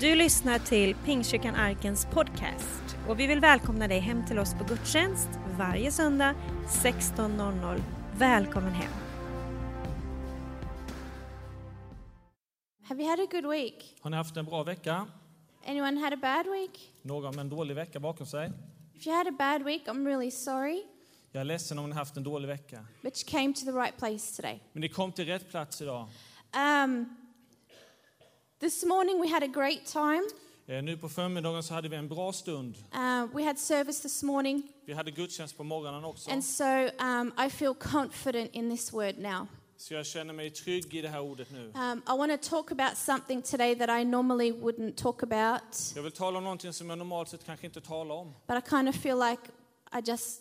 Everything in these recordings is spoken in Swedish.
Du lyssnar till Pingstkyrkan Arkens podcast och vi vill välkomna dig hem till oss på gudstjänst varje söndag 16.00. Välkommen hem! Have you had a good week? Har ni haft en bra vecka? Anyone had a bad week? Någon med en dålig vecka bakom sig? If you had a bad week, I'm really sorry, Jag är ledsen om ni haft en dålig vecka. but you came to the right place today. Men ni kom till rätt plats idag. Um, this morning we had a great time. Eh, Nu på förmiddagen så hade vi en bra stund. Uh, we had service this morning, Vi hade gudstjänst på morgonen också. and so um, I feel confident in this word now. Så jag känner mig trygg i det här ordet nu. Um, I want to talk about something today that I normally wouldn't talk about, Jag vill tala om någonting som jag normalt sett kanske inte talar om. but I kind of feel like I just,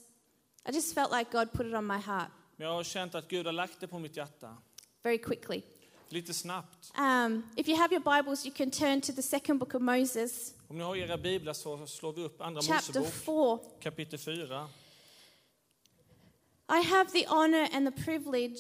I just felt like God put it on my heart Men jag har känt att Gud har lagt det på mitt hjärta. very quickly. Lite snabbt. Um, if you have your Bibles, you can turn to the second book of Moses, Om ni har era biblar så slår vi upp Andra chapter Mosebok 4. kapitel 4. I have the honor and the privilege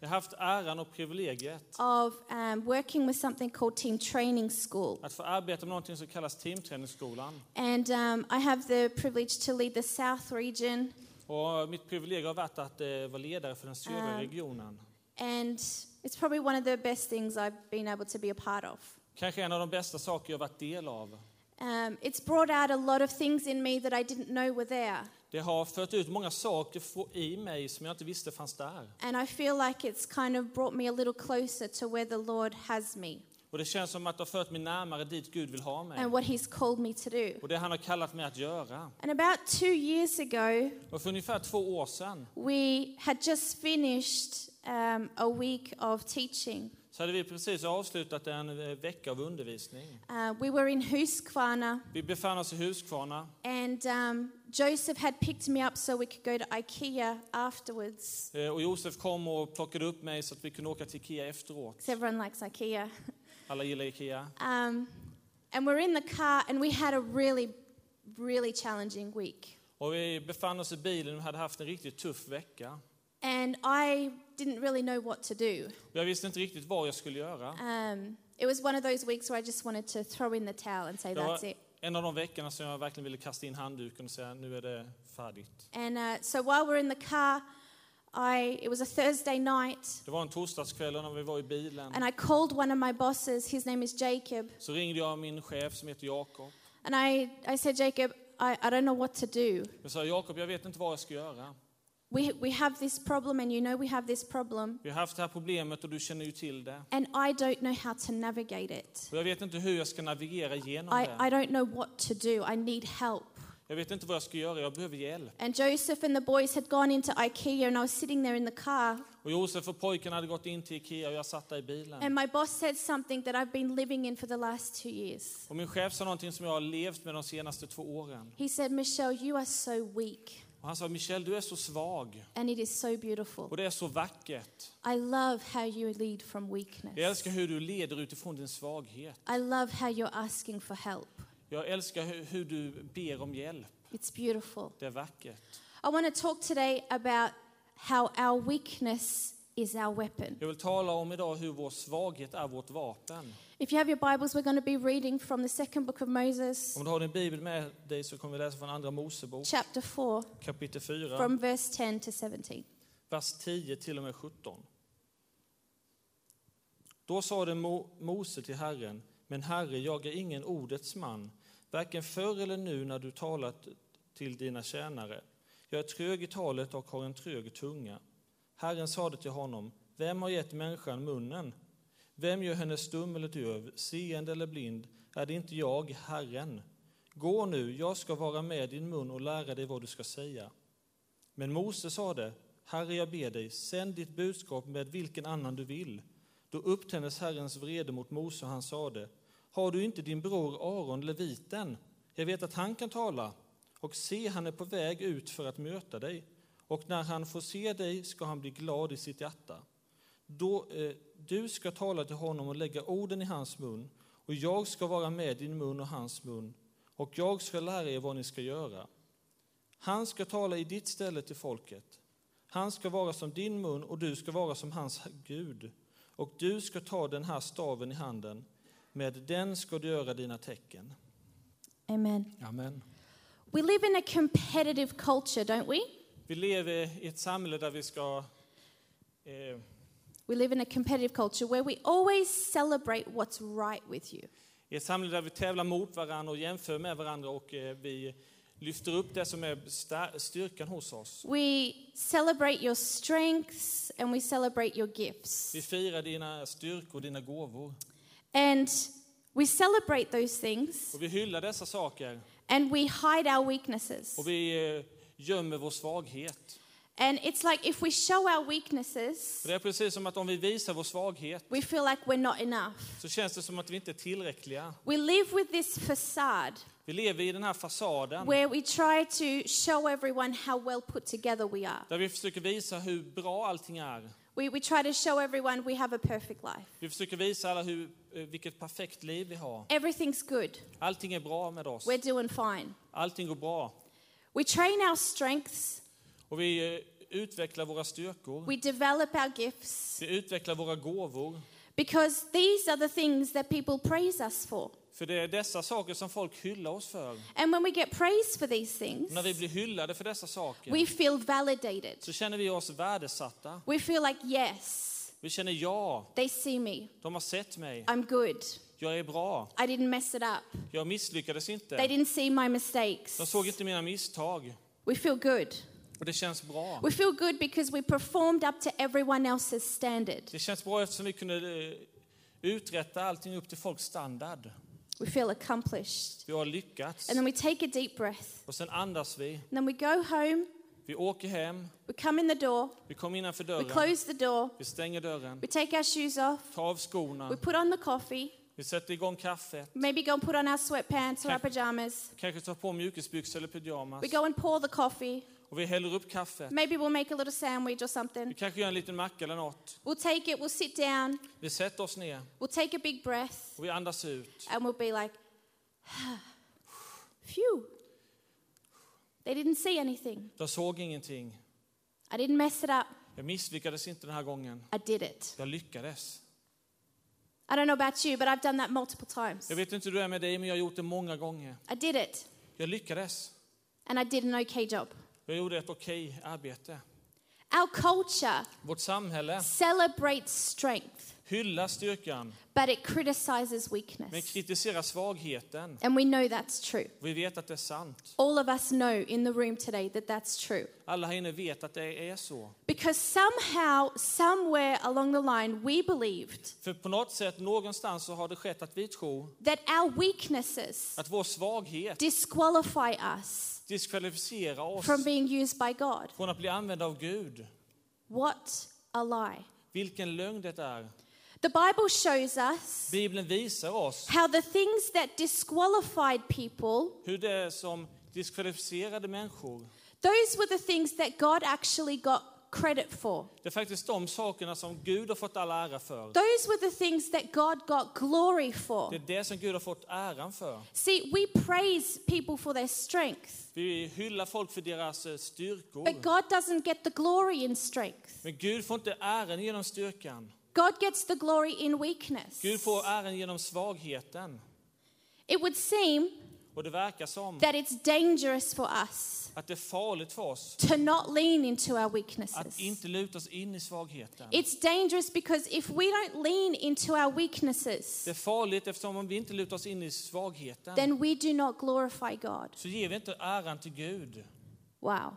Jag har haft äran och privilegiet of um, working with something called Team Training School. att få arbeta med någonting som kallas teamträningsskolan. And um, I have the privilege to lead the South region. Och mitt privilegium har varit att eh, vara ledare för den södra Ah. regionen. And it's probably one of the best things I've been able to be a part of. Kanske en av de bästa saker jag varit del av. Um, it's brought out a lot of things in me that I didn't know were there. Det har fört ut många saker i mig som jag inte visste fanns där. And I feel like it's kind of brought me a little closer to where the Lord has me Och det känns som att det har fört mig närmare dit Gud vill ha mig. and what He's called me to do. Och det han har kallat mig att göra. And about two years ago, Och för ungefär två år sedan we had just finished um, a week of teaching. så hade vi precis avslutat en eh, vecka av undervisning. Uh, we were in Huskvarna, Vi befann oss i Huskvarna and um, Joseph had picked me up so we could go to IKEA afterwards. eh, och Josef kom och plockade upp mig så att vi kunde åka till Ikea efteråt. everyone likes IKEA. Alla gillar Ikea. Um, and we're in the car, and we had a really, really challenging week. Och vi befann oss i bilen och hade haft en riktigt tuff vecka. And I didn't really know what to do. Jag visste inte riktigt vad jag skulle göra. Um, it was one of those weeks where I just wanted to throw in the towel and say, that's it. en av de veckorna som jag verkligen ville kasta in handduken och säga nu är det färdigt. And uh, so while we're in the car, I, it was a Thursday night, Det var en torsdagskväll när vi var i bilen and I called one of my bosses. His name is Jacob. så ringde jag min chef som heter Jakob. And I, I said, Jacob, I, I don't know what to do. Jag sa Jakob, jag vet inte vad jag ska göra. We, we have this problem, and you know we have this problem. Vi har haft det här problemet och du känner ju till det. And I don't know how to navigate it. Och jag vet inte hur jag ska navigera igenom I, I det. don't know what to do. I need help. Jag vet inte vad jag ska göra, jag behöver hjälp. And Joseph and the boys had gone into IKEA, and I was sitting there in the car. Och Josef och pojken hade gått in till Ikea och jag satt där i bilen. And my boss said something that I've been living in for the last two years. Och min chef sa någonting som jag har levt med de senaste två åren. He said, Michelle, you are so weak, Och han sa, Michelle du är så svag. and it is so beautiful. Och det är så vackert. I love how you lead from weakness. Jag älskar hur du leder utifrån din svaghet. I love how you're asking for help. Jag älskar hur, hur du ber om hjälp. It's beautiful. Det är vackert. I want to talk today about how our weakness is our weapon. Jag vill tala om idag hur vår svaghet är vårt vapen. If you have your Bibles, we're going to be reading from the second book of Moses, Om du har din bibel med dig så kommer vi läsa från Andra Mosebok chapter 4, kapitel 4, from verse 10 to 17. vers 10 till och med 17. Då sade Mo Mose till Herren, men Herre, jag är ingen ordets man, varken förr eller nu när du talat till dina tjänare. Jag är trög i talet och har en trög tunga. Herren sade till honom, vem har gett människan munnen? Vem gör henne stum eller döv, seende eller blind? Är det inte jag, Herren? Gå nu, jag ska vara med din mun och lära dig vad du ska säga. Men Mose sade, Herre, jag ber dig, sänd ditt budskap med vilken annan du vill. Då upptändes Herrens vrede mot Mose och han sade, har du inte din bror Aron, leviten? Jag vet att han kan tala, och se, han är på väg ut för att möta dig. Och när han får se dig ska han bli glad i sitt hjärta. Då, eh, du ska tala till honom och lägga orden i hans mun, och jag ska vara med din mun och hans mun, och jag ska lära er vad ni ska göra. Han ska tala i ditt ställe till folket. Han ska vara som din mun och du ska vara som hans Gud. Och du ska ta den här staven i handen. Med den ska du göra dina tecken. Amen. Amen. We live in a competitive culture, don't we? Vi lever i ett samhälle där vi ska eh, We live in a competitive culture where we always celebrate what's right with you. i ett samhälle där vi tävlar mot varandra och jämför med varandra och eh, vi lyfter upp det som är styrkan hos oss. We celebrate your strengths and we celebrate your gifts. Vi firar dina styrkor, dina gåvor. And we celebrate those things Och vi hyllar dessa saker and we hide our weaknesses. och vi eh, gömmer vår svaghet. And it's like if we show our weaknesses, det är precis som att om vi visar vår svaghet we feel like we're not enough. så känns det som att vi inte är tillräckliga. We live with this facade Vi lever i den här fasaden where we try to show everyone how well put together we are. där vi försöker visa hur bra allting är. We, we try to show everyone we have a perfect life. Vi försöker visa alla hur, eh, vilket perfekt liv vi har. Everything's good. Allting är bra med oss. We're doing fine. Allting går bra. We train our strengths. Och vi eh, utvecklar våra styrkor. We develop our gifts Vi utvecklar våra gåvor. because these are the things that people praise us for. För det är dessa saker som folk hyllar oss för. And when we get praised for these things, När vi blir hyllade för dessa saker we feel validated. så känner vi oss värdesatta. We feel like, yes, Vi känner ja, they see me. de har sett mig. I'm good. Jag är bra. I didn't mess it up. Jag misslyckades They inte. didn't see my mistakes. De såg inte mina misstag. We feel good. Och det känns bra. We feel good because we performed up to everyone else's standard. Det känns bra eftersom vi kunde eh, uträtta allting upp till folks standard. We feel accomplished. Vi har lyckats. And then we take a deep breath. Och sen andas vi. And then we go home. Vi åker hem. We come in the door. Vi kommer innanför We dörren. close the door. Vi stänger dörren. We take our shoes off. Tar av skorna. We put on the coffee. Vi sätter igång kaffet. Maybe go and put on our sweatpants or our pajamas. Kanske tar på mjukisbyxor eller pyjamas. We go and pour the coffee. Och vi häller upp kaffet. Maybe we'll make a little sandwich or Vi something. kanske gör en liten macka eller något. We'll take it, we'll sit down, Vi sätter oss ner we'll take a big breath, och vi andas ut. and we'll be like, phew. They didn't see anything. Jag såg ingenting. I didn't mess it up. Jag misslyckades inte den här gången. I did it. Jag lyckades. I don't know about you, but I've done that multiple times. Jag vet inte hur det är med dig, men jag har gjort det många gånger. I did it, Jag lyckades. and I did an okay job. Jag gjorde ett okej arbete. Our culture Vårt samhälle celebrates strength, hyllar styrkan, but it criticizes men weakness. kritiserar svagheten. And we know that's true. Vi vet att det är sant. All of us know in the room today that that's true. Alla här inne vet att det är så. Because somehow, somewhere along the line, we believed För på något sätt, någonstans så har det skett att vi tror that our weaknesses att vår svaghet disqualify us diskvalificerar oss from being used by God. från att bli använda av Gud. What a lie. Vilken lögn det är. The Bible shows us Bibeln visar oss how the things that disqualified people, hur det som diskvalificerade människor. those were the things that God actually got credit for. Det är faktiskt de sakerna som Gud har fått all ära för. Those were the things that God got glory Det for. är det som Gud har fått äran för. See, we praise people for their strength, Vi hyllar folk för deras eh, styrkor. but God doesn't get the glory in strength. Men Gud får inte äran genom styrkan. God gets the glory in weakness. Gud får äran genom svagheten. It would seem Och det verkar som that it's dangerous for us att det är farligt för oss to not lean into our att weaknesses. inte luta oss in i svagheten. It's dangerous because if we don't lean into our weaknesses, Det är farligt eftersom om vi inte lutar oss in i svagheten then we do not glorify God. så ger vi inte äran till Gud. Wow.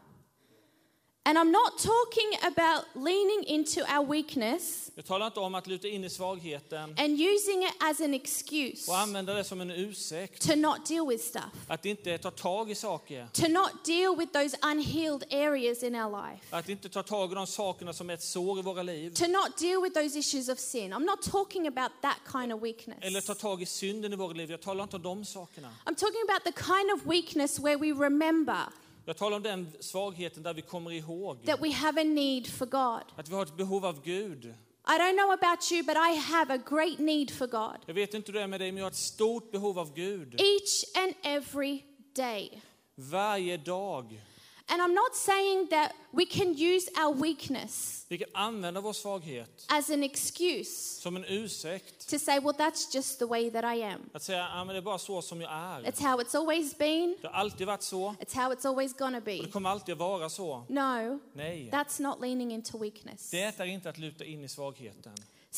And I'm not talking about leaning into our weakness Jag talar inte om att luta in i svagheten and using it as an excuse och använda det som en ursäkt. to not deal with stuff, Att inte ta tag i saker. to not deal with those unhealed areas in our life, Att inte ta tag i de sakerna som är ett sår i våra liv. to not deal with those issues of sin. I'm not talking about that kind of Eller weakness. ta tag i synden i våra liv. Jag talar inte om de sakerna. I'm talking about the kind of weakness where we remember Jag talar om den svagheten där vi kommer ihåg that we have a need for God. att vi har ett behov av Gud. I don't know about you, but I have a great need for God. Jag vet inte hur det är med dig, men jag har ett stort behov av Gud. Each and every day. Varje dag. And I'm not saying that we can use our weakness Vi kan använda vår svaghet as an excuse som en ursäkt. to say, well, that's just the way that I am. Att säga, ja men det är bara så som jag är. It's how it's always been, Det har alltid varit så it's how it's always gonna och be. det kommer alltid att vara så. No, Nej, that's not leaning into weakness. det är inte att luta in i svagheten.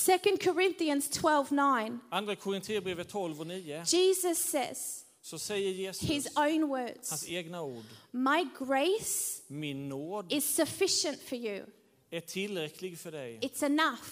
2 Corinthians 12 9, Andra Korinthierbrevet 12 och 9 Jesus says, så säger Jesus his own hans words, egna ord. My grace Min nåd is sufficient for you, är tillräcklig för dig. it's enough.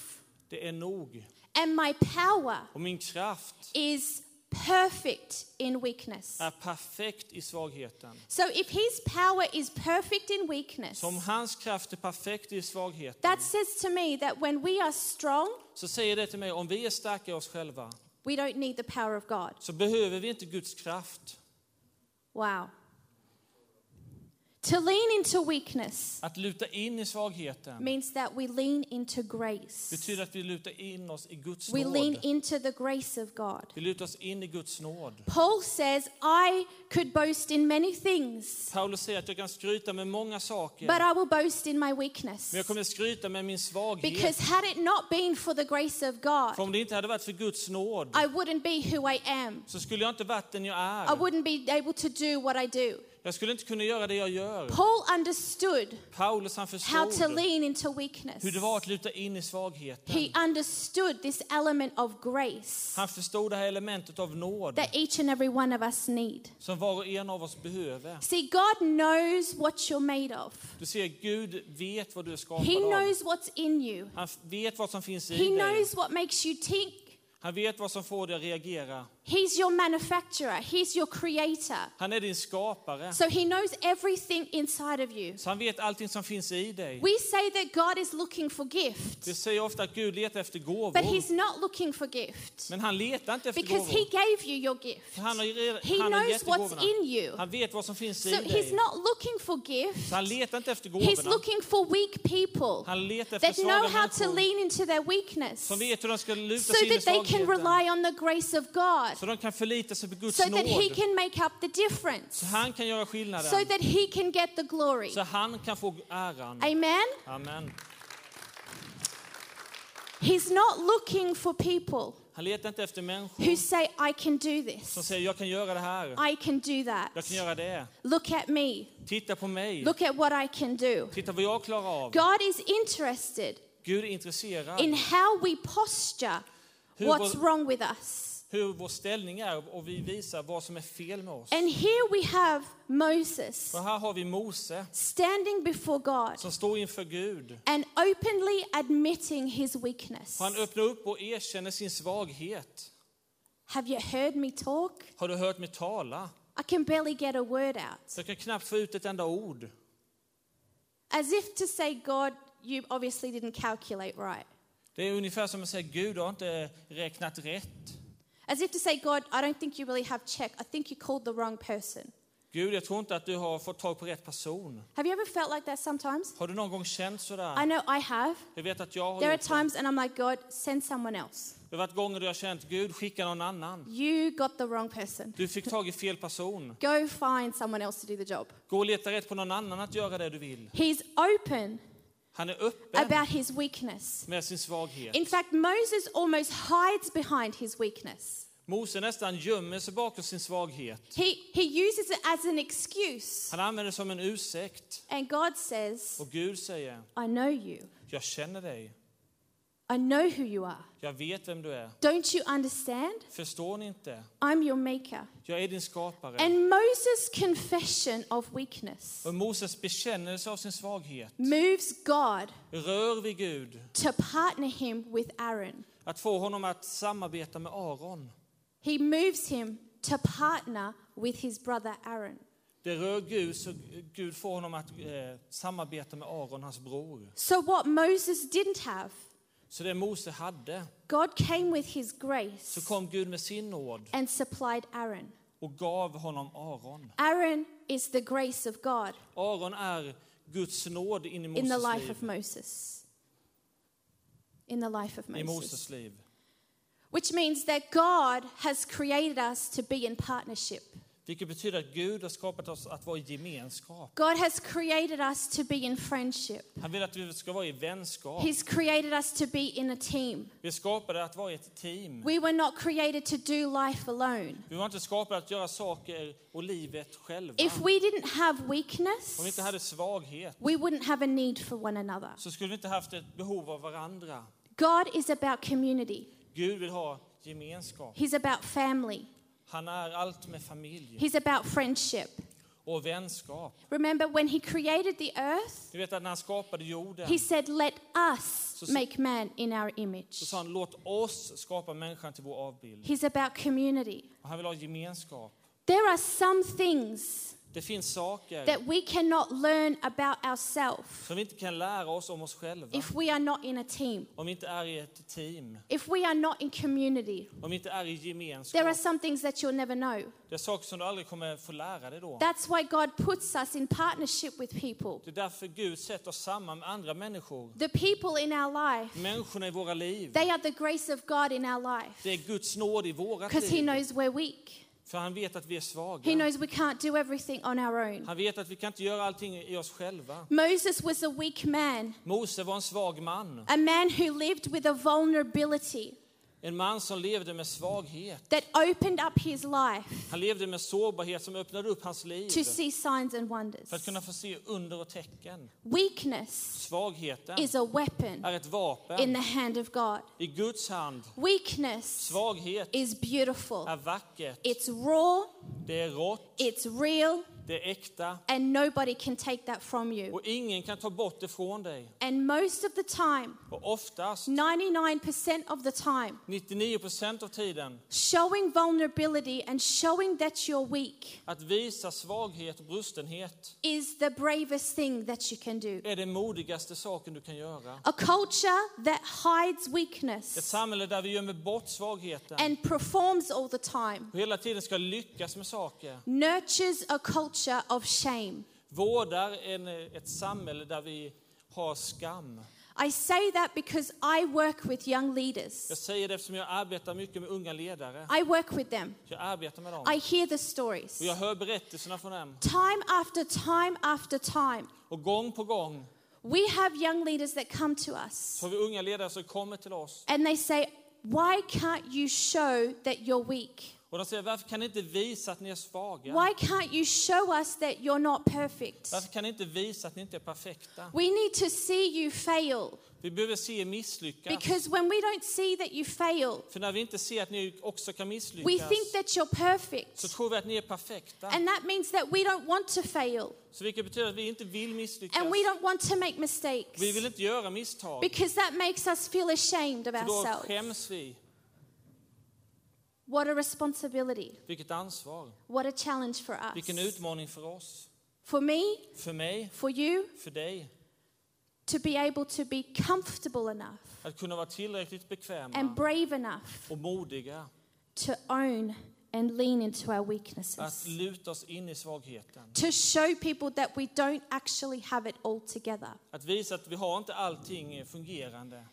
Det är nog. And my power Och min kraft is perfect in weakness. är perfekt i svagheten. So if his power is perfect in weakness, Som hans kraft är perfekt i svagheten that says to me that when we are strong, så säger det till mig om vi är starka i oss själva we don't need the power of God. så behöver vi inte Guds kraft. Wow. To lean into weakness Att luta in i svagheten means that we lean into grace. betyder att vi lutar in oss i Guds We lean nåd. into the grace of God. Vi lutar oss in i Guds nåd. Paul says, I could boast in many things, Paulus säger att jag kan skryta med många saker, but I will boast in my weakness. men jag kommer skryta med min svaghet. Because had it not been for the grace of För God, om det inte hade varit för Guds nåd I wouldn't be who I am. så skulle jag inte varit den jag I är. wouldn't be able to do what I do. Jag skulle inte kunna göra det jag gör. Paul understood Paulus han how to förstod lean into weakness. hur det var att luta in i svagheten. He understood this element of grace Han förstod det här elementet av nåd that each and every one of us need. som var och en av oss behöver. See, God knows what you're made of. Du ser, Gud vet vad du är He skapad av. knows what's in you. Han vet vad som finns i He dig. knows what makes you tick. Han vet vad som får dig att reagera. He's your manufacturer. He's your creator. Han är din skapare. So he knows everything inside of you. Så han vet allting som finns i dig. We say that God is looking for gift, Vi säger ofta att Gud letar efter but gåvor. he's not looking for gift Men han letar inte efter because he gåvor. gave you your gift. Han har, He han knows what's in you. Han vet vad som finns So i he's dig. not looking for gift. Så han letar inte efter He's gåvorna. looking for weak people Han letar efter that know how to lean into their weakness som vet hur de ska luta so sig in i that they can svagheten. rely on the grace of God, Så de kan förlita sig på Guds so that he nåd. can make up the difference, Så han kan göra so skillnaden. that he can get the glory. Så han kan få äran. Amen? Amen. He's not looking for people Han letar inte efter who människor say, I can do som this, säger jag kan göra det här. I can do that. Jag kan göra det. Look at me, Titta på mig. look at what I can do. Titta vad jag klarar av. God is interested Gud är intresserad in how we posture what's vår, wrong with us. Hur vår ställning är och vi visar vad som är fel med oss. And here we have Moses För här har vi Mose standing before God som står inför Gud. and openly admitting his weakness. Han öppnar upp och erkänner sin svaghet. Have you heard me talk? Har du hört mig tala? I can barely get a word out. Jag kan knappt få ut ett enda ord. As if to say, God, you obviously didn't calculate right. Det är ungefär som att säga Gud har inte räknat rätt. As if to say, God, I don't think you really have check. I think you called the wrong person. Gud, jag tror inte att du har fått tag på rätt person. Have you ever felt like that sometimes? Har du någon gång känt I sådär? know I have. Jag vet att jag har There are gjort det. times and I'm like, God, send someone else. Det har varit gånger jag har känt Gud, skicka någon annan. You got the wrong person. Du fick tag i fel person. Go find someone else to do the job. Gå och leta rätt på någon annan att göra det du vill. He's open Han är öppen about his weakness. med sin svaghet. In fact, Moses almost hides behind his weakness. Mose nästan gömmer sig bakom sin svaghet. He, he uses it as an excuse. Han använder det som en ursäkt. And God says, Och Gud säger, I know you. jag känner dig. I know who you are. Jag vet vem du är. Don't you understand? Förstår ni inte? I'm your maker. Jag är din skapare. And Moses' confession of weakness Och Moses bekännelse av sin svaghet moves God rör vid Gud. to partner him with Aaron. Att få honom att samarbeta med Aron. He moves him to partner with his brother Aaron. Det rör Gud så Gud får honom att eh, samarbeta med Aron, hans bror. So, what Moses didn't have, Så det Mose hade, God came with his så grace kom Gud med sin nåd and supplied Aaron. och gav honom Aron. Aaron is the grace of God Aron är er Guds nåd in i in the Moses life of liv. Moses. In the life of I Moses. Moses liv. Which means that God has created us to be in partnership. Vilket betyder att Gud har skapat oss att vara i gemenskap. God has created us to be in friendship. Han vill att vi ska vara i vänskap. He's created us to be in a team. Vi är skapade att vara i ett team. We were not created to do life alone. Vi var inte skapade att göra saker och livet själva. If we didn't have Om vi inte weakness, hade svaghet we wouldn't have a need for one another. så skulle vi inte haft ett behov av varandra. God is about community. Gud vill ha gemenskap. He's about family. Han är allt med familj He's about friendship. och vänskap. Remember when he created the earth, Du vet att när han skapade jorden he said, "Let us Så- make man in our image." så sa han låt oss skapa människan till vår avbild. He's about community. Och han vill ha gemenskap. There are some things Det finns saker that we cannot learn about ourselves som vi inte kan lära oss om oss själva if we are not in a team. om vi inte är i ett team, If we are not in community, om vi inte är i there are gemenskap. some things that you'll never know. Det är saker som du aldrig kommer få lära dig då. That's why God puts us in partnership with people. Det är därför Gud sätter oss samman med andra människor. The people in our life, Människorna i våra liv. they are the grace of God in our life Det är Guds nåd i våra because He liv. knows we're weak. För han vet att vi är He svaga. knows we can't do everything on our own. Han vet att vi kan inte göra allting i oss själva. Moses was a weak man, Mose var en svag man. a man who lived with a vulnerability En man som levde med svaghet. that opened up his life Han levde med sårbarhet som öppnade upp hans liv. to see signs and wonders. För att kunna få se under och tecken. Weakness Svagheten is a weapon är ett in vapen the hand of God. i Guds hand. Weakness Svaghet is beautiful. är vackert. It's raw, Det är rått. it's real, Det är äkta. and nobody can take that from you. Och ingen kan ta bort det från dig. And most of the time, Och oftast, 99% of the time, 99 procent av tiden, showing vulnerability and showing that you're weak att visa svaghet och brustenhet is the bravest thing that you can do. är den modigaste saken du kan göra. A culture that hides Ett weakness samhälle där vi gömmer bort svagheten and performs all the time och hela tiden ska lyckas med saker. nurtures a culture of shame. Vårdar en, ett samhälle där vi har skam. I say that because I work with young leaders. Jag säger det eftersom jag arbetar mycket med unga ledare. I work with them. Jag arbetar med dem. I hear the stories. Och jag hör berättelserna från dem. Time after time after time, Och gång på gång we have young leaders that come to us så har vi unga ledare som kommer till oss. and they say, Why can't you show that you're weak? Och de säger, varför kan ni inte visa att ni är svaga? Why can't you show us that you're not perfect? Varför kan ni inte visa att ni inte är perfekta? We need to see you fail Vi behöver se er misslyckas. because when we don't see that you fail, För när vi inte ser att ni också kan we misslyckas think that you're perfect. så tror vi att ni är perfekta. And that means that we don't want to fail Så vilket betyder att vi inte vill misslyckas. and we don't want to make mistakes Vi vill inte göra misstag. because that makes us feel ashamed of För då ourselves. skäms vi. What a responsibility. Vilket ansvar. What a challenge for Vilken us. utmaning för oss. For me, För mig, for you, för dig. to be able to be comfortable enough Att kunna vara tillräckligt and bekväma brave enough och modiga. to own and lean into our Att weaknesses. luta oss in i svagheten. To show people that we don't actually have it all together. Att visa att vi har inte allting fungerande.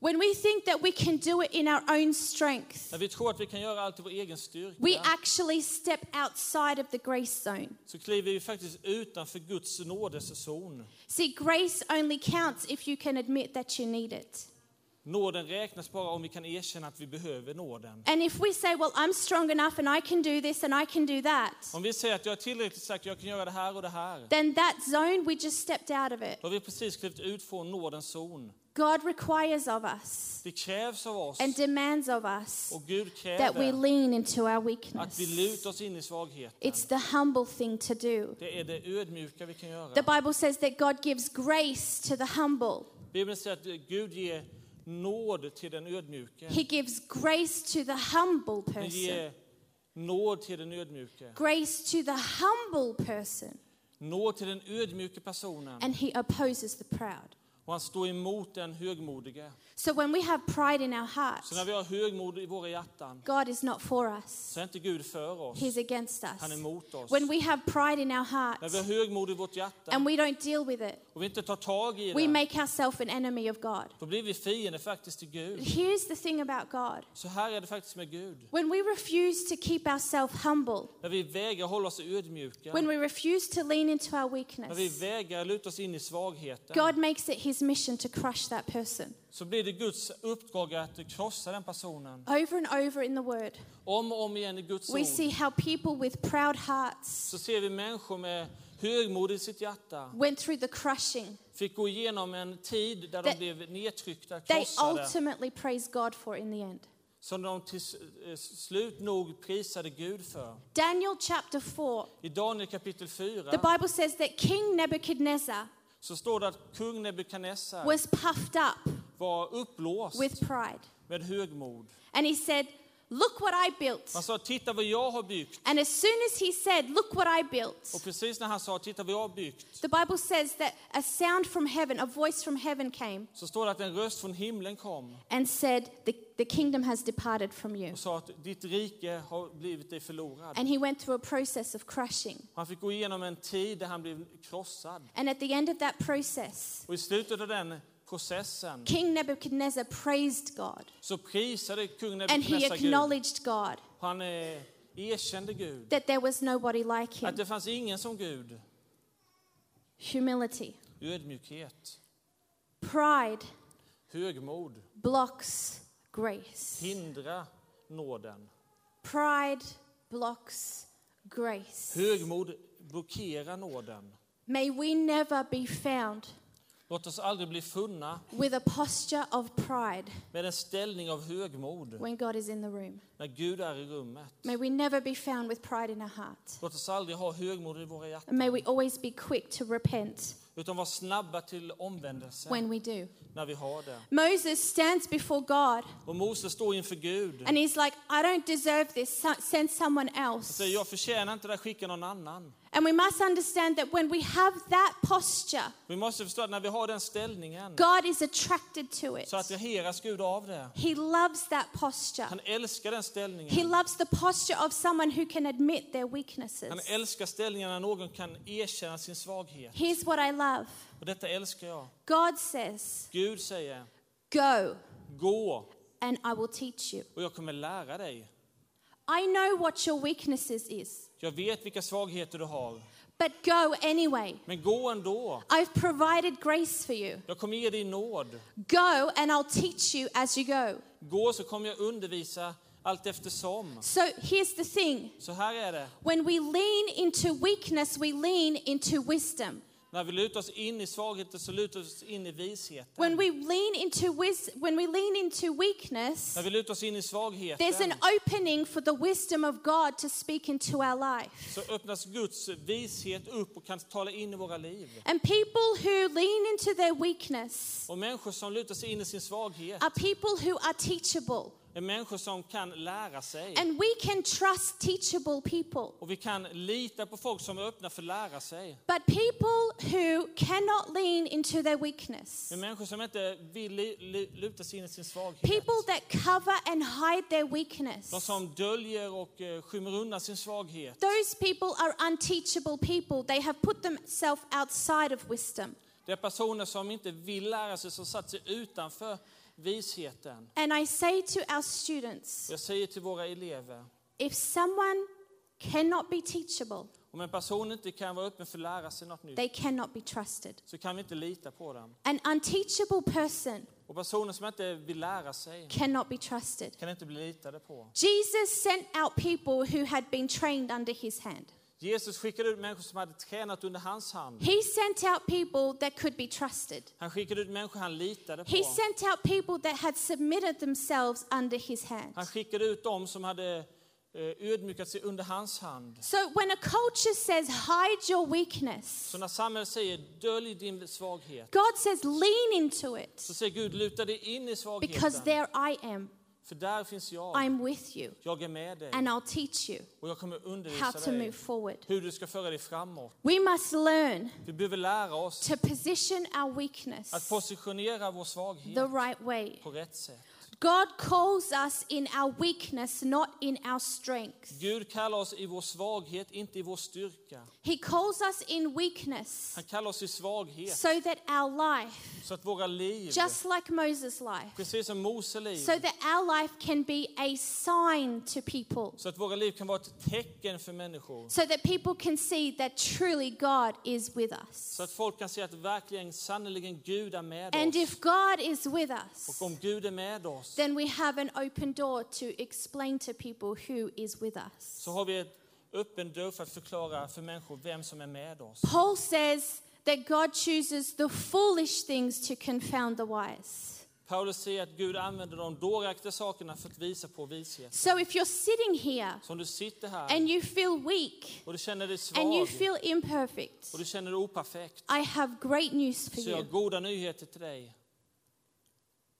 When we think that we can do it in our own strength, När vi tror att vi kan göra allt i vår egen styrka we actually step outside of the grace zone. så kliver vi faktiskt utanför Guds nådeszon. See, grace only counts if you can admit that you need it. Nåden räknas bara om vi kan erkänna att vi behöver nåden. And if we say, well, I'm strong enough and I can do this and I can do that, Om vi säger att jag är tillräckligt stark, jag kan göra det här och det här. then that zone, we just stepped out of it. Då har vi precis klivit ut från nådens zon. God requires of us Det krävs av oss and demands of us och Gud that we lean into our att weakness. vi lutar oss in i svagheten. It's the humble thing to do. Det är det ödmjuka vi kan göra. The Bible says that God gives grace to the humble. Bibeln säger att Gud ger nåd till den ödmjuke. He gives grace to the humble person. nåd till den ödmjuke. Grace to the humble person. Nåd till den ödmjuke personen. And he opposes the proud. Och han står emot den högmodige. So when we have pride in our heart, Så när vi har högmod i våra hjärtan God is not for us, så är inte Gud för oss. He's against Han är us. emot oss. When we have pride in our När vi har högmod i vårt hjärta and we don't deal with it, och vi inte tar tag i we det, make ourselves an enemy of God. då blir vi fiender faktiskt till Gud. Here's the thing about God Så här är det faktiskt med Gud. when we refuse to keep ourselves humble, När vi vägrar hålla oss ödmjuka, when we refuse to lean into our när vi weakness, vägrar luta oss in i svagheten, God makes it His mission to crush that person. Så blir det Guds uppdrag att krossa den personen. Over and over in the Word, Om och om igen i Guds we see ord how people with proud hearts så ser vi människor med högmod i sitt hjärta. went through the crushing. Fick gå igenom en tid där That- de blev nedtryckta, they krossade, ultimately praise God for in the end. som de till s- eh, slut nog prisade Gud för. Daniel chapter 4, I Daniel kapitel 4 the Bible says that King Nebuchadnezzar så står det att kung Nebukadnessar was puffed up var uppblåst with pride. med högmod. And he said, Look what I built. Han sa, titta vad jag har byggt. And as soon as he said, Look what I built, Och precis när han sa, titta vad jag har byggt, the Bible says that a sound from heaven, a voice from heaven came så står det att en röst från himlen kom and said, The, the kingdom has departed from you. och sa att ditt rike har blivit dig förlorad. And he went through a process of crushing. Han fick gå igenom en tid där han blev krossad. And at the end of that process, Och i slutet av den processen King Nebuchadnezzar praised God så prisade kung and he Nebukadnessar Gud. acknowledged God Han eh, erkände Gud. that there was nobody like Att him. det fanns ingen som Gud. Humility. Ödmjukhet, Pride högmod, blocks grace. hindra nåden. Pride blocks grace. Högmod blockerar nåden. May we never be found Låt oss aldrig bli funna with a posture of pride med en ställning av högmod when God is in the room. när Gud är i rummet. May we never be found with pride in our heart. Låt oss aldrig ha högmod i våra And hjärtan, may we always be quick to repent utan vara snabba till omvändelse when we do. när vi har det. Moses stands before God Och Moses står inför Gud and he's like, I don't deserve this. So- Send someone och else. säger, jag förtjänar inte det, skicka någon annan. And we must understand that when we have that posture, Vi måste förstå att när vi har den ställningen God is attracted to it. så attraheras Gud av det. He loves that posture. Han älskar den He ställningen. loves the posture of someone who can admit their weaknesses. Han älskar ställningen när någon kan erkänna sin svaghet. Here's what I love Och detta älskar jag. God says, Gud säger, Go gå and I will teach you. och jag kommer lära dig. I know what your weaknesses is, Jag vet vilka svagheter du har. but go anyway. Men gå ändå. I've provided grace for you. Jag kommer ge dig nåd. Go and I'll teach you as you go. Gå så kommer jag undervisa allt eftersom. So here's the thing Så här är det. when we lean into weakness, we lean into wisdom. När vi lutar oss in i svagheten så lutar vi oss in i visheten. When we lean into wis- when we lean into weakness, När vi lutar oss in i there's svagheten an opening for the wisdom of God to speak into our life. så öppnas Guds vishet upp och kan tala in i våra liv. And people who lean into their weakness Och människor som lutar sig in i sin svaghet are people who are teachable. Människor som kan lära sig. And we can trust teachable people. Och vi kan lita på folk som är öppna för att lära sig. But people who cannot lean into their weakness, Men människor som inte vill luta sig in i sin svaghet. people that cover and hide their De weakness, som döljer och eh, skymmer undan sin svaghet. those people are unteachable people. They have put themselves outside of wisdom. Det är personer som inte vill lära sig, som satt sig utanför visheten. And I say to our students Jag säger till våra elever, if someone cannot be teachable, om en person inte kan vara öppen för att lära sig något nytt they cannot be trusted. så kan vi inte lita på dem. An unteachable person Och personer som inte vill lära sig cannot be trusted. kan inte bli litade på. Jesus sent out people who had been trained under his hand. Jesus skickade ut människor som hade tränat under hans hand. He sent out people that could be trusted. Han skickade ut människor han litade He på. sent out people that had submitted themselves under his hand. Han skickade ut dem som hade eh, ödmjukat sig under hans hand. So when a culture says, hide your weakness, Så när samhället säger dölj din svaghet God says, lean into så it säger Gud luta dig in i because svagheten. there I am. För där finns jag. I'm with you. Jag är med dig And I'll teach you och jag kommer how undervisa to dig move forward. hur du ska föra dig framåt. We must learn Vi behöver lära oss to position our weakness att positionera vår the svaghet right way. på rätt sätt. God calls us in our weakness, not in our strength. Gud kallar oss i vår svaghet, inte i vår styrka. He calls us in weakness Han kallar oss i svaghet so that our life, så att våra liv, just like Moses' life, precis som Mose liv, so that our life can be a sign to people, så att våra liv kan vara ett tecken för människor. so that people can see that truly God is with us. Så att folk kan se att verkligen, sannerligen Gud är med And oss. if God is with us, Och om Gud är med oss then we have an open door to explain to people who is with us. så har vi ett öppen dörr för att förklara för människor vem som är med oss. Paul says that God chooses the foolish things to confound the wise. Paulus säger att Gud använder de dåraktiga sakerna för att visa på vishet. So if you're sitting here Så om du sitter här and you feel weak och du känner dig and you svag feel imperfect, och du känner dig operfekt I have great news for så jag har goda nyheter till dig.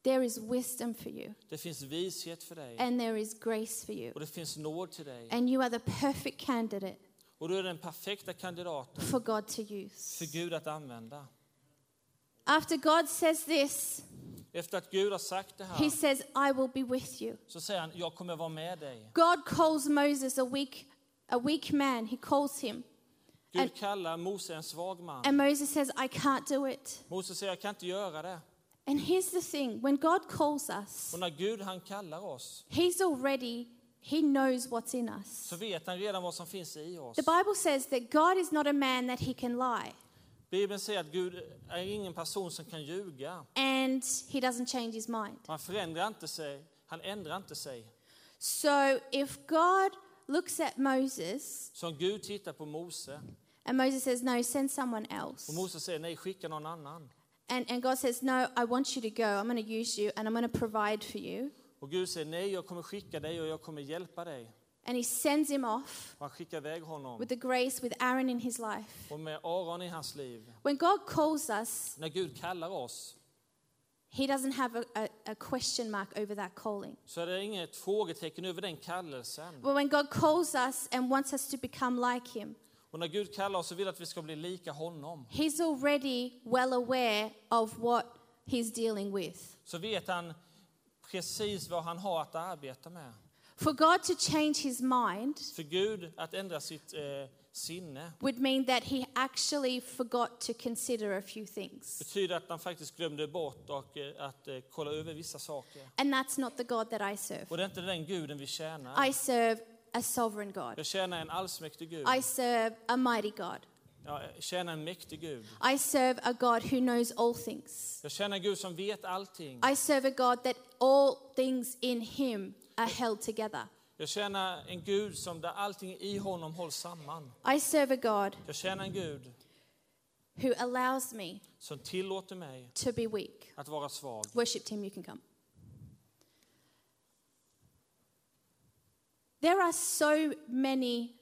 There is wisdom for you, Det finns vishet för dig and there is grace for you, och det finns nåd till dig. and you are the perfect candidate Och du är den perfekta kandidaten for God to use. för Gud att använda. After God says this, Efter att Gud har sagt det He här says, I will be with you. så säger han, jag kommer vara med dig. God calls Moses a weak, a weak man. He calls him. Gud And- kallar Mose en svag man. And Moses says, I can't do it. Mose säger, jag kan inte göra det. And here's the thing when God calls us, Och när Gud han kallar oss He's already, He knows what's in us. så vet han redan vad som finns i oss. The Bible says that God is not a man that He can lie, Bibeln säger att Gud är ingen person som kan ljuga. and He doesn't change His mind. Han förändrar inte sig, han ändrar inte sig. So if God looks at Moses Så om Gud tittar på Mose and Moses says, No, send someone else. och Mose säger nej, skicka någon annan. And, and God says, No, I want you to go. I'm going to use you and I'm going to provide for you. Och Gud säger nej, jag kommer skicka dig och jag kommer hjälpa dig. And He sends him off Och han skickar iväg honom. with the grace with Aaron in his life. Och med Aron i hans liv. When God calls us, När Gud kallar oss He doesn't have a, a, a question mark over that calling. så är det inget frågetecken över den kallelsen. But when God calls us and wants us to become like Him, Och när Gud kallar oss så vill att vi ska bli lika honom. He's already well aware of what He's dealing with. Så vet han precis vad han har att arbeta med. For God to change His mind För Gud att ändra sitt eh, sinne would mean that He actually forgot to consider a few things. betyder att han faktiskt glömde bort och, eh, att eh, kolla över vissa saker. And that's not the God that I serve. Och det är inte den guden vi tjänar. I serve a sovereign God, Jag tjänar en allsmäktig Gud. I serve a mighty God. Jag tjänar en mäktig Gud. I serve a God who knows all things. Jag tjänar en Gud som vet allting. I serve a God that all things in Him are held together. Jag tjänar en Gud som där allting i honom hålls samman. I serve a God Jag tjänar en Gud who allows me som tillåter mig to be weak. att vara svag. Worship team, you can come. There are so many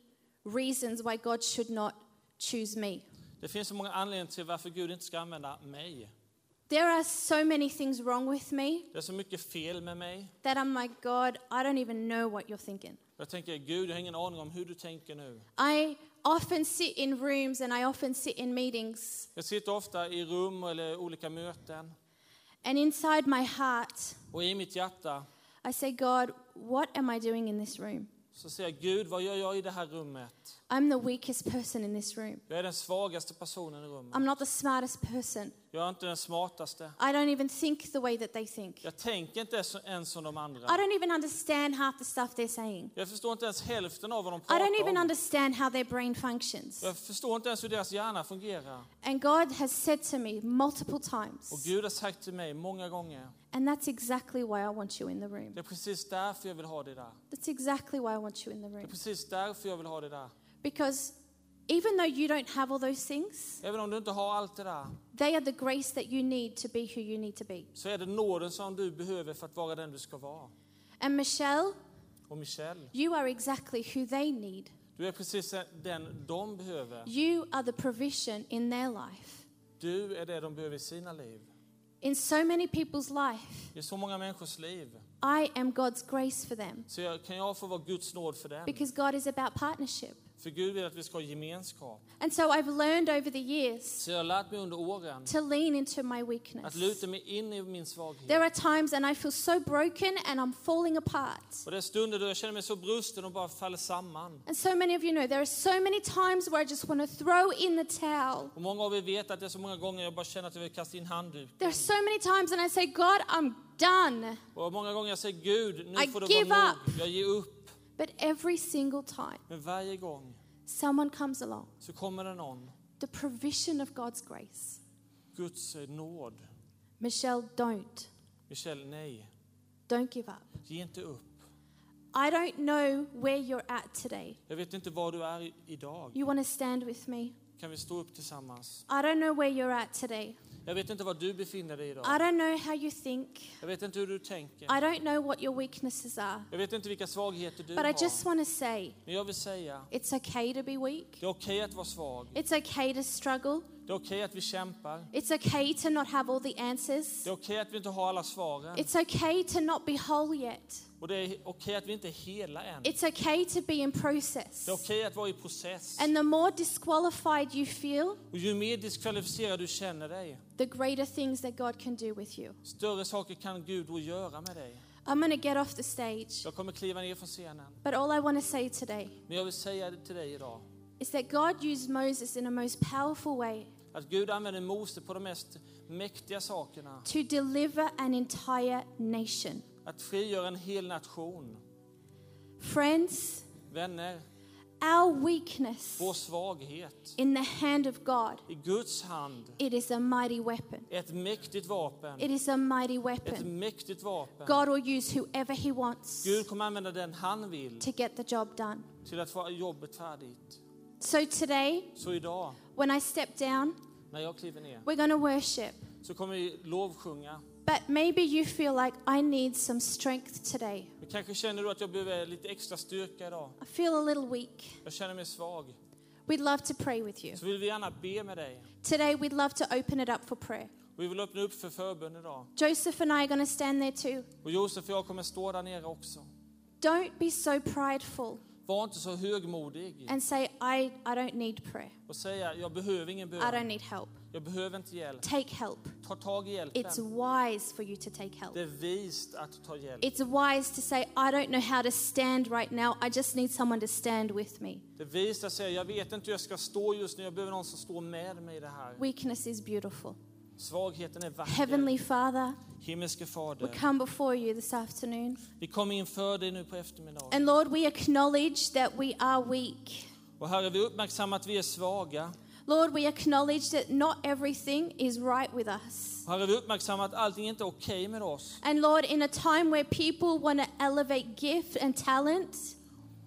reasons why God should not choose me. Det finns så många anledningar till varför Gud inte ska använda mig. There are so many things wrong with me Det är så mycket fel med mig. that I'm like, God, I don't even know what you're thinking. Jag tänker, Gud, jag har ingen aning om hur du tänker nu. I often sit in rooms and I often sit in meetings, Jag sitter ofta i rum eller olika möten and inside my heart, och i mitt hjärta I say, God, what am I doing in this room? så säger jag, Gud, vad gör jag i det här rummet? I'm the weakest person in this room. Jag är den svagaste personen i rummet. I'm not the smartest person. Jag är inte den smartaste. I don't even think the way that they think. Jag tänker inte ens- som de andra. I don't even understand half the stuff they're saying. Jag förstår inte ens hälften av vad de I don't even pratar om. understand how their brain functions. Jag förstår inte ens hur deras hjärna fungerar. And God has said to me multiple Och times, Gud har sagt till mig många gånger, and that's exactly why I want you in the room. det är precis därför jag vill ha det där. That's exactly why I want you in the Det är room. precis därför jag vill ha det där. Because even though you don't have all those things, Även om du inte har allt det där, they are the grace that you need to be who you need to be. så är det nåden som du behöver för att vara den du ska vara. And Michelle, Och Michelle, you are exactly who they need. du är precis den de behöver. You are the provision in their life. Du är det de behöver i sina liv. In so many people's life, I så många människors liv I am God's grace for them. Så jag, kan jag få vara Guds nåd för dem? Because God is about partnership. För Gud vill att vi ska ha gemenskap. And so I've learned over the years Så jag har lärt mig under åren to lean into my att weakness. luta mig in i min svaghet. There are times and I feel so broken and I'm falling apart. Och det är stunder då jag känner mig så brusten och bara faller samman. And so many of you know there are so many times where I just want to throw in the towel. Och många av er vet att det är så många gånger jag bara känner att jag vill kasta in handduken. There are so many times and I say, God, I'm done. Och många gånger jag säger Gud, nu I får det give vara nog. Jag ger upp. But every single time Men varje gång someone comes along, så kommer det någon. the provision of God's grace. Guds eh, nåd. Michelle, don't. Michelle, nej. Don't give up. Ge inte upp. I don't know where you're at today. Jag vet inte var du är idag. You want to stand with me? Kan vi stå upp tillsammans? I don't know where you're at today. Jag vet inte var du befinner dig I idag. don't know how you think. Jag vet inte hur du tänker. I don't know what your weaknesses are. Jag vet inte vilka svagheter du But I har. just want to say Men jag vill säga, it's okay to be weak. det är okej att vara svag. It's okay to struggle. Det är okej att vi kämpar. It's okay to not have all the answers. Det är okej att vi inte har alla svaren. It's okay to not be whole yet. Och det är okej att vi inte är hela än. It's okay to be in process. Det är okej att vara i process. And the more disqualified you feel, Och ju mer diskvalificerad du känner dig, the greater things that God can do with you. större saker kan Gud då göra med dig. I'm going to get off the stage. Jag kommer kliva ner från scenen. But all I want to say today Men jag vill säga till dig idag. is that God used Moses in a most powerful way Att Gud använder Mose på de mest mäktiga sakerna. to deliver an entire nation. Att frigöra en hel nation. Friends, Vänner, our weakness vår svaghet in the hand of God, i Guds hand it is a mighty weapon. ett mäktigt vapen. It is a mighty Ett weapon. mäktigt vapen. God will use whoever He wants Gud kommer använda den han vill to get the job done. till att få jobbet färdigt. So today, Så idag, when I step down, när jag kliver ner, we're going to worship. så kommer vi lovsjunga. But maybe you feel like I need some strength today. Men kanske känner du att jag behöver lite extra styrka idag. I feel a little weak. Jag känner mig svag. We'd love to pray with you. Så vill vi gärna be med dig. Today, we'd love to open it up for prayer. Vi vill öppna upp för förbön idag. Joseph and I are going to stand there too. Och Josef och jag kommer stå där nere också. Don't be so prideful Var inte så högmodig and say, I, I don't need prayer. och säga jag behöver ingen I don't bön. need help. Jag behöver inte hjälp. Take help. Ta tag i hjälpen. It's wise for you to take help. Det är vist att ta hjälp. It's wise to say, I don't know how to stand right now. I just need someone to stand with me. Det är vist att säga jag vet inte hur jag ska stå just nu. Jag behöver någon som står med mig i det här. Weakness is beautiful. Svagheten är vacker. Heavenly Father, Himmelske we Fader. come before you this afternoon. Vi kommer inför dig nu på eftermiddagen. And Lord, we acknowledge that we are weak. Och Herre, vi uppmärksammar att vi är svaga. Lord, we acknowledge that not everything is right with us. Herre, vi uppmärksammar att allting inte är okej med oss. And Lord, in a time where people want to elevate gift and talent,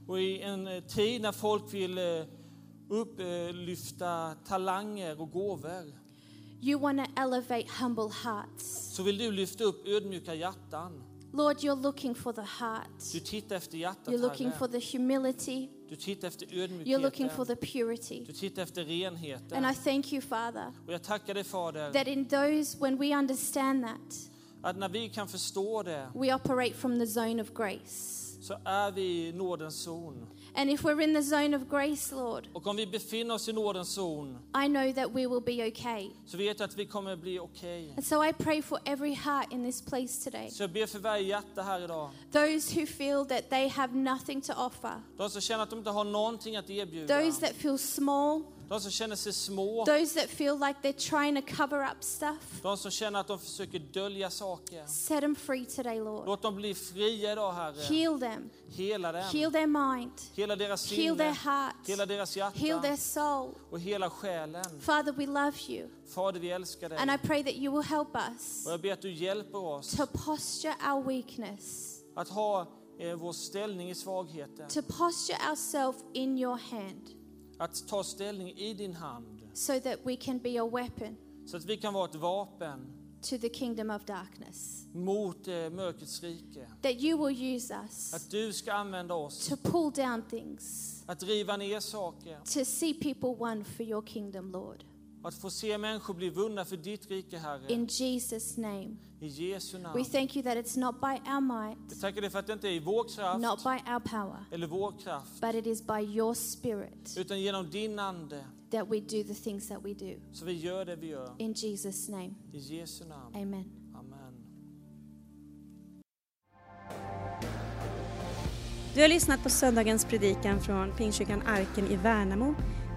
Och i en eh, tid när folk vill eh, upplyfta talanger och gåvor you want to elevate humble hearts. så vill du lyfta upp ödmjuka hjärtan. Lord, you're looking for the heart. Du tittar efter hjärtat, You're looking for Herre. the humility. Du tittar efter You're looking for ödmjukheten. the purity. Du tittar efter And renheten. I thank you, Father, Och jag tackar dig Fader, that in those, when we understand that, att när vi kan förstå det we operate from the zone of grace. så är vi i nådens zon. And if we're in the zone of grace, Lord, Och om vi befinner oss i nådens zon I know that we will be okay. så vet jag att vi kommer bli okej. And so I pray for every heart in this place today. Så jag ber för varje hjärta här idag. Those who feel that they have nothing to offer, De som känner att de inte har någonting att erbjuda. those that feel small, De som känner sig små. those that feel like they're trying to cover up stuff. De som känner att de försöker dölja saker. Set them free today, Lord. Låt dem bli fria idag Herre. Heal them, Hela dem. heal their mind, Hela deras heal their sinne. heart, Hela deras heal their hjärta. soul. Och hela själen. Father, we love you. Fader vi älskar And I dig. pray that you will help us Och jag ber att du hjälper oss to posture our weakness, att ha eh, vår ställning i svagheten. to posture ourselves in your hand, Att ta ställning i din hand. so that we can be a weapon Så att vi kan vara ett vapen to the kingdom of darkness. mot eh, mörkrets rike. That you will use us Att du ska använda oss. to pull down things, Att riva ner saker. to see people won for your kingdom, Lord. Att få se människor bli vunna för ditt rike, Herre. In Jesus' name. I Jesu We namn. thank you that it's not by our might, Vi tackar dig för att det inte är i vår kraft not by our power, eller vår kraft, but it is by your Spirit utan genom din Ande. that we do the things that we do. Så vi gör det vi gör. In Jesus' name. I Jesu namn. Amen. Amen. Du har lyssnat på söndagens predikan från Pingstkyrkan Arken i Värnamo.